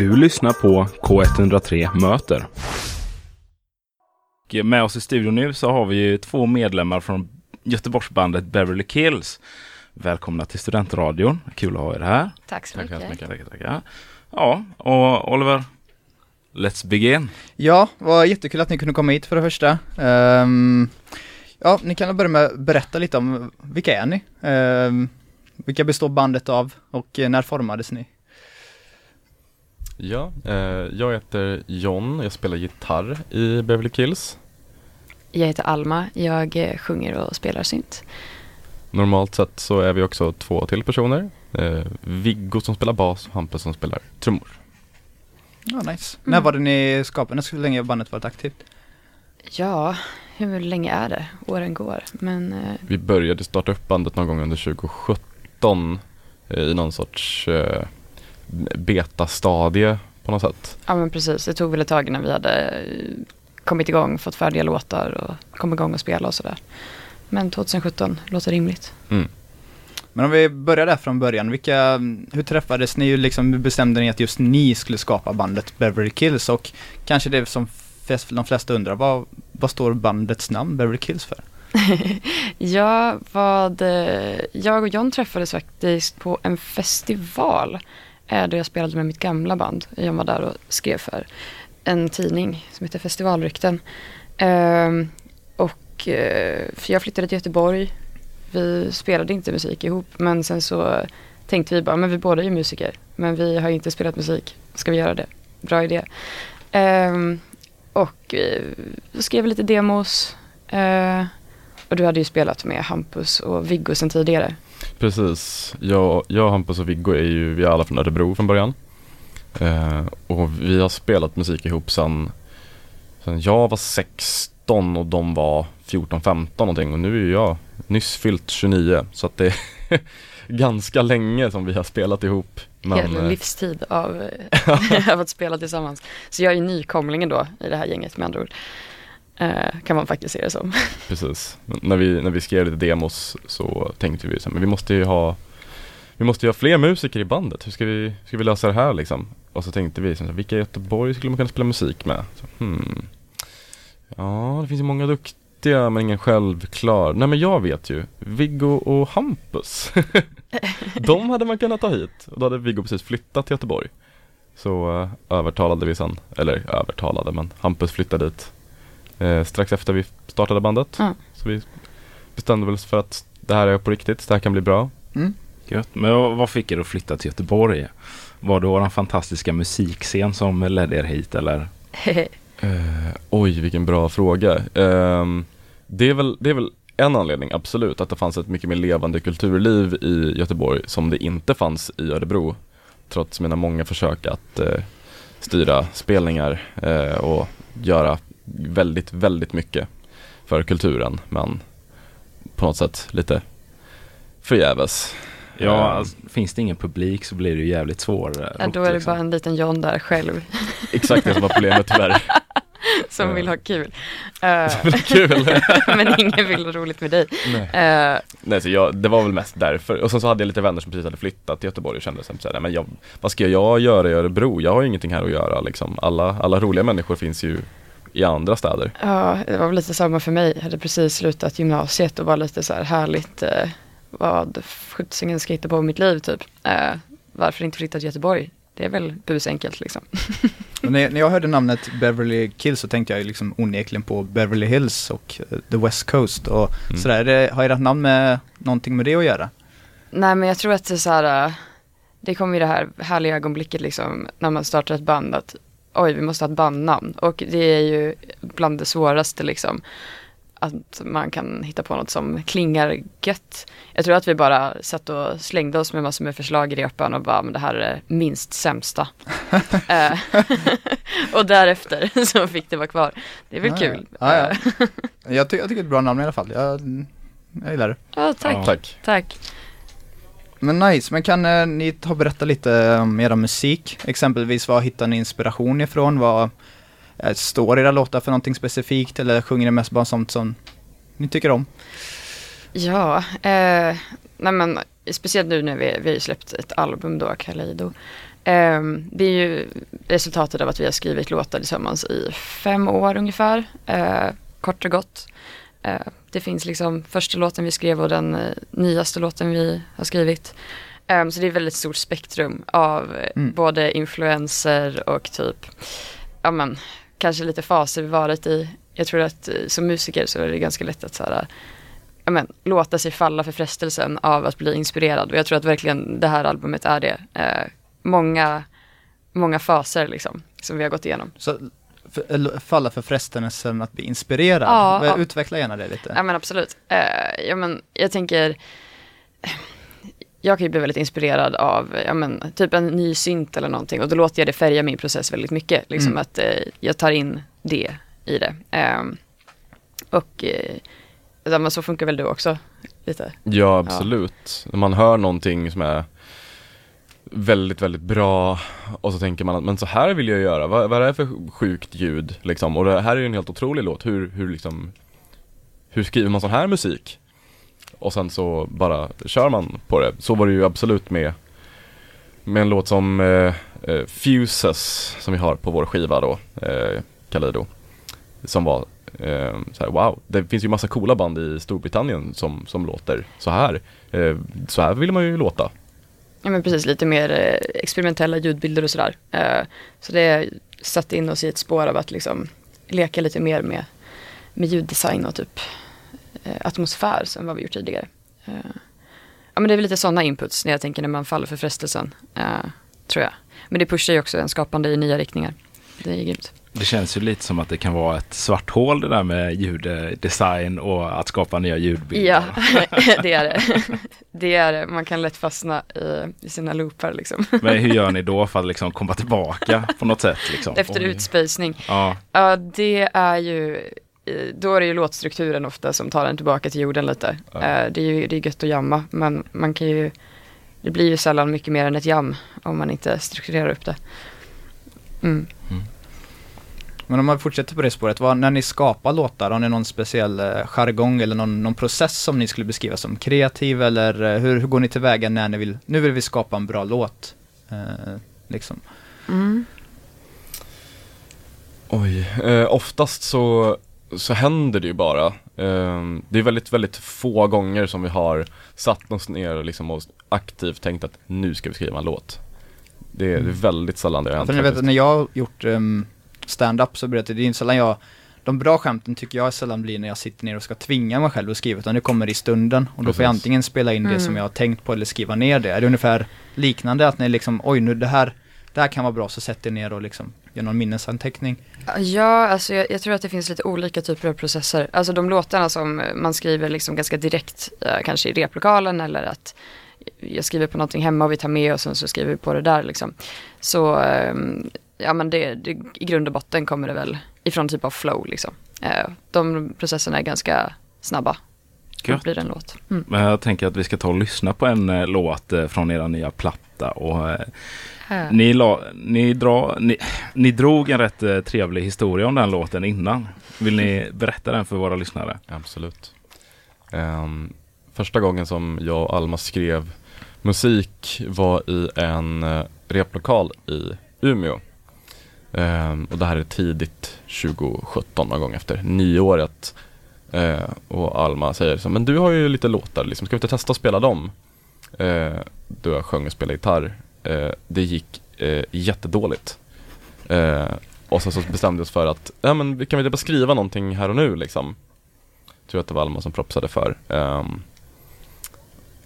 Du lyssnar på K103 Möter. Med oss i studion nu så har vi ju två medlemmar från Göteborgsbandet Beverly Kills. Välkomna till Studentradion. Kul att ha er här. Tack så mycket. Tackar, tackar, tackar. Ja, och Oliver, let's begin. Ja, vad jättekul att ni kunde komma hit för det första. Um, ja, ni kan börja med att berätta lite om vilka är ni? Um, vilka består bandet av och när formades ni? Ja, eh, jag heter John, jag spelar gitarr i Beverly Kills. Jag heter Alma, jag eh, sjunger och spelar synt. Normalt sett så är vi också två till personer. Eh, Viggo som spelar bas och Hampus som spelar trummor. Ja, nice. Mm. När var det ni skapade, hur länge har bandet varit aktivt? Ja, hur länge är det? Åren går, men... Eh... Vi började starta upp bandet någon gång under 2017 eh, i någon sorts eh, betastadie på något sätt. Ja men precis, det tog väl ett tag innan vi hade eh, kommit igång, fått färdiga låtar och kommit igång och spela och sådär. Men 2017 låter rimligt. Mm. Men om vi börjar där från början, vilka, hur träffades ni? Liksom, hur bestämde ni att just ni skulle skapa bandet Beverly Kills? Och kanske det som de flesta undrar, vad, vad står bandets namn Beverly Kills för? ja, vad, eh, jag och John träffades faktiskt på en festival är då jag spelade med mitt gamla band. Jag var där och skrev för en tidning som heter Festivalrykten. Ehm, och eh, för jag flyttade till Göteborg. Vi spelade inte musik ihop men sen så tänkte vi bara, men vi båda är ju musiker. Men vi har inte spelat musik. Ska vi göra det? Bra idé. Ehm, och eh, vi skrev lite demos. Eh, och du hade ju spelat med Hampus och Viggo sen tidigare. Precis. Jag, jag Hampus och Viggo är ju, vi är alla från Örebro från början. Uh, och vi har spelat musik ihop sen, sen jag var 16 och de var 14-15 någonting och nu är jag nyss fyllt 29 så att det är ganska länge som vi har spelat ihop. Men, Hela eh, livstid av, av att spela tillsammans. Så jag är nykomlingen då i det här gänget med andra ord. Eh, kan man faktiskt se det som. Precis. när, vi, när vi skrev lite demos så tänkte vi så men vi måste ju ha vi måste ju ha fler musiker i bandet, hur ska vi, ska vi lösa det här liksom? Och så tänkte vi, så här, vilka i Göteborg skulle man kunna spela musik med? Så, hmm. Ja, det finns ju många duktiga men ingen självklar. Nej men jag vet ju, Viggo och Hampus. De hade man kunnat ta hit och då hade Viggo precis flyttat till Göteborg. Så uh, övertalade vi sen, eller övertalade men Hampus flyttade dit eh, strax efter vi startade bandet. Mm. Så vi bestämde väl för att det här är på riktigt, det här kan bli bra. Mm. Gött. Men vad fick er att flytta till Göteborg? Var det vår fantastiska musikscen som ledde er hit eller? uh, oj, vilken bra fråga. Uh, det, är väl, det är väl en anledning, absolut, att det fanns ett mycket mer levande kulturliv i Göteborg som det inte fanns i Örebro. Trots mina många försök att uh, styra spelningar eh, och göra väldigt, väldigt mycket för kulturen men på något sätt lite förgäves. Ja, ehm. alltså, finns det ingen publik så blir det ju jävligt svårare. Ja, då är det liksom. bara en liten John där själv. Exakt det som var problemet tyvärr. som vill ha kul. Uh, kul. men ingen vill ha roligt med dig. Nej, uh, Nej så jag, det var väl mest därför. Och sen så hade jag lite vänner som precis hade flyttat till Göteborg och kände såhär, men jag, vad ska jag göra i Örebro? Jag har ju ingenting här att göra liksom. Alla, alla roliga människor finns ju i andra städer. Ja, det var väl lite samma för mig. Jag hade precis slutat gymnasiet och var lite så här härligt eh, vad sjuttsingen ska hitta på mitt liv typ. Eh, varför inte flytta till Göteborg? Det är väl busenkelt liksom. när, när jag hörde namnet Beverly Kills så tänkte jag liksom onekligen på Beverly Hills och uh, The West Coast och mm. sådär. Det, har ert namn med någonting med det att göra? Nej men jag tror att det är så här, eh, det kommer ju det här härliga ögonblicket liksom när man startar ett band att oj, vi måste ha ett bandnamn. Och det är ju bland det svåraste liksom. Att man kan hitta på något som klingar gött. Jag tror att vi bara satt och slängde oss med massor med förslag i repan och bara, men det här är minst sämsta. Eh, och därefter så fick det vara kvar. Det är väl ja, kul. Ja, ja. jag, ty jag tycker det är ett bra namn i alla fall. Jag, jag gillar det. Ja, tack. tack. tack. Men nice, men kan eh, ni ta och berätta lite om era musik? Exempelvis vad hittar ni inspiration ifrån? Vad eh, står era låtar för någonting specifikt eller sjunger ni mest bara sånt som ni tycker om? Ja, eh, nej men speciellt nu när vi, vi har släppt ett album då, Kaleido. Ehm, det är ju resultatet av att vi har skrivit låtar tillsammans i fem år ungefär, eh, kort och gott. Eh, det finns liksom första låten vi skrev och den eh, nyaste låten vi har skrivit. Ehm, så det är ett väldigt stort spektrum av eh, Mm. både influenser och typ, ja men, kanske lite faser vi varit i. Jag tror att som musiker så är det ganska lätt att så här, ja men, låta sig falla för frestelsen av att bli inspirerad. Och jag tror att verkligen det här albumet är det. Många, många faser liksom, som vi har gått igenom. Så för, falla för frestelsen att bli inspirerad. Ja, ja. Utveckla gärna det lite. Ja men absolut. Eh, ja, men, jag tänker, jag kan ju bli väldigt inspirerad av ja, men, typ en ny synt eller någonting och då låter jag det färga min process väldigt mycket. Liksom Mm. att eh, jag tar in det i det. Ehm, och eh, ja, men så funkar väl du också lite. Ja absolut. När man hör någonting som är väldigt, väldigt bra och så tänker man att men så här vill jag göra, vad, vad är det för sjukt ljud liksom? Och det här är ju en helt otrolig låt, hur, hur liksom Hur skriver man sån här musik? Och sen så bara kör man på det. Så var det ju absolut med Med en låt som eh, eh Fuses som vi har på vår skiva då, eh, Kalido Som var eh, så här, wow, det finns ju massa coola band i Storbritannien som, som låter så här. Eh, så här vill man ju låta. Ja men precis, lite mer eh, experimentella ljudbilder och sådär. Eh, så det satte in oss i ett spår av att liksom leka lite mer med, med ljuddesign och typ eh, atmosfär som vad vi gjort tidigare. Ja men det är väl lite sådana inputs när jag tänker när man faller för frestelsen, tror jag. Men det pushar ju också en skapande i nya riktningar. Det är grymt. Det känns ju lite som att det kan vara ett svart hål det där med ljuddesign och att skapa nya ljudbilder. Ja, det är det. Det är det. Man kan lätt fastna i, sina loopar liksom. Men hur gör ni då för att liksom komma tillbaka på något sätt? Liksom? Efter Oj. utspacning. Ja, Ja, det är ju, då är det ju låtstrukturen ofta som tar en tillbaka till jorden lite. Ja. Eh, Det är ju det är gött att jamma, men man kan ju, det blir ju sällan mycket mer än ett jam om man inte strukturerar upp det. Mm. Men om man fortsätter på det spåret, vad, när ni skapar låtar, har ni någon speciell eh, jargong eller någon, någon process som ni skulle beskriva som kreativ eller eh, hur, hur går ni tillväga när ni vill, nu vill vi skapa en bra låt? Eh, liksom. Mm. Oj, eh, oftast så, så händer det ju bara. Eh, det är väldigt, väldigt få gånger som vi har satt oss ner och, liksom och aktivt tänkt att nu ska vi skriva en låt. Det är, det är väldigt sällan det har hänt För ni vet, när jag har gjort um, stand-up så berättar det är inte sällan jag de bra skämten tycker jag sällan blir när jag sitter ner och ska tvinga mig själv att skriva, utan det kommer i stunden. Och då får jag Precis. antingen spela in det Mm. som jag har tänkt på eller skriva ner det. Är det ungefär liknande att ni liksom, oj nu det här, det här kan vara bra, så sätter ner och liksom gör någon minnesanteckning. Ja, alltså jag, jag tror att det finns lite olika typer av processer. Alltså de låtarna som man skriver liksom ganska direkt, eh, kanske i replokalen eller att jag skriver på någonting hemma och vi tar med och sen så skriver vi på det där liksom. Så, ehm, ja men det, det, i grund och botten kommer det väl ifrån typ av flow liksom. Eh, de processerna är ganska snabba. Gött. blir det en låt. Mm. men jag tänker att vi ska ta och lyssna på en eh, låt eh, från era nya platta. Och, Äh. ni, la, ni, dra, ni, ni drog en rätt trevlig historia om den låten innan. Vill ni berätta den för våra lyssnare? Absolut. Ehm, första gången som jag och Alma skrev musik var i en replokal i Umeå. Ehm, och det här är tidigt 2017, någon gång efter nyåret. Eh, och Alma säger så, men du har ju lite låtar, liksom, ska vi inte testa att spela dem? Eh, då jag sjöng och spelade gitarr. Eh, det gick eh, jättedåligt. Eh, och sen så bestämde vi oss för att, ja men vi kan väl typ bara skriva någonting här och nu liksom. Tror att det var Alma som propsade för. Ehm,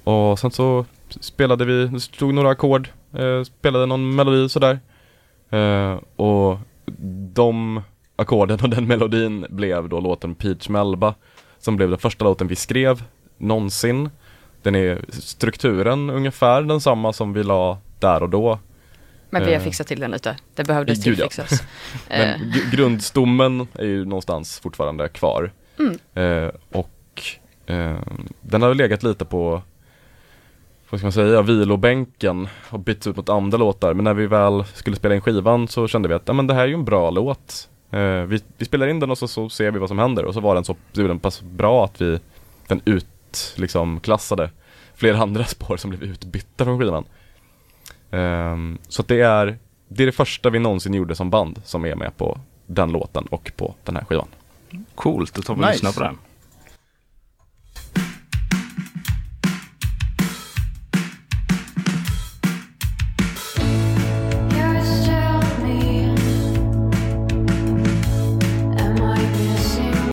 och sen så spelade vi, det stod några ackord, eh, spelade någon melodi sådär. Eh, och de ackorden och den melodin blev då låten Peach Melba som blev den första låten vi skrev någonsin. Den är strukturen ungefär densamma som vi la där och då. Men vi har Eh. fixat till den lite. Det behövdes Gud, ja. tillfixas. Men Eh, gr- grundstommen är ju någonstans fortfarande kvar. Mm. Eh, och eh, den har legat lite på, vad ska man säga, vilobänken och bytts ut mot andra låtar. Men när vi väl skulle spela in skivan så kände vi att ja, men det här är ju en bra låt. Eh, vi, vi spelar in den och så, så ser vi vad som händer. Och så var den så, den pass bra att vi, den ut, liksom klassade flera andra spår som blev utbytta från skivan. Ehm, så att det är, det är det första vi någonsin gjorde som band som är med på den låten och på den här skivan. Coolt, då tar vi och Nice. lyssnar på den.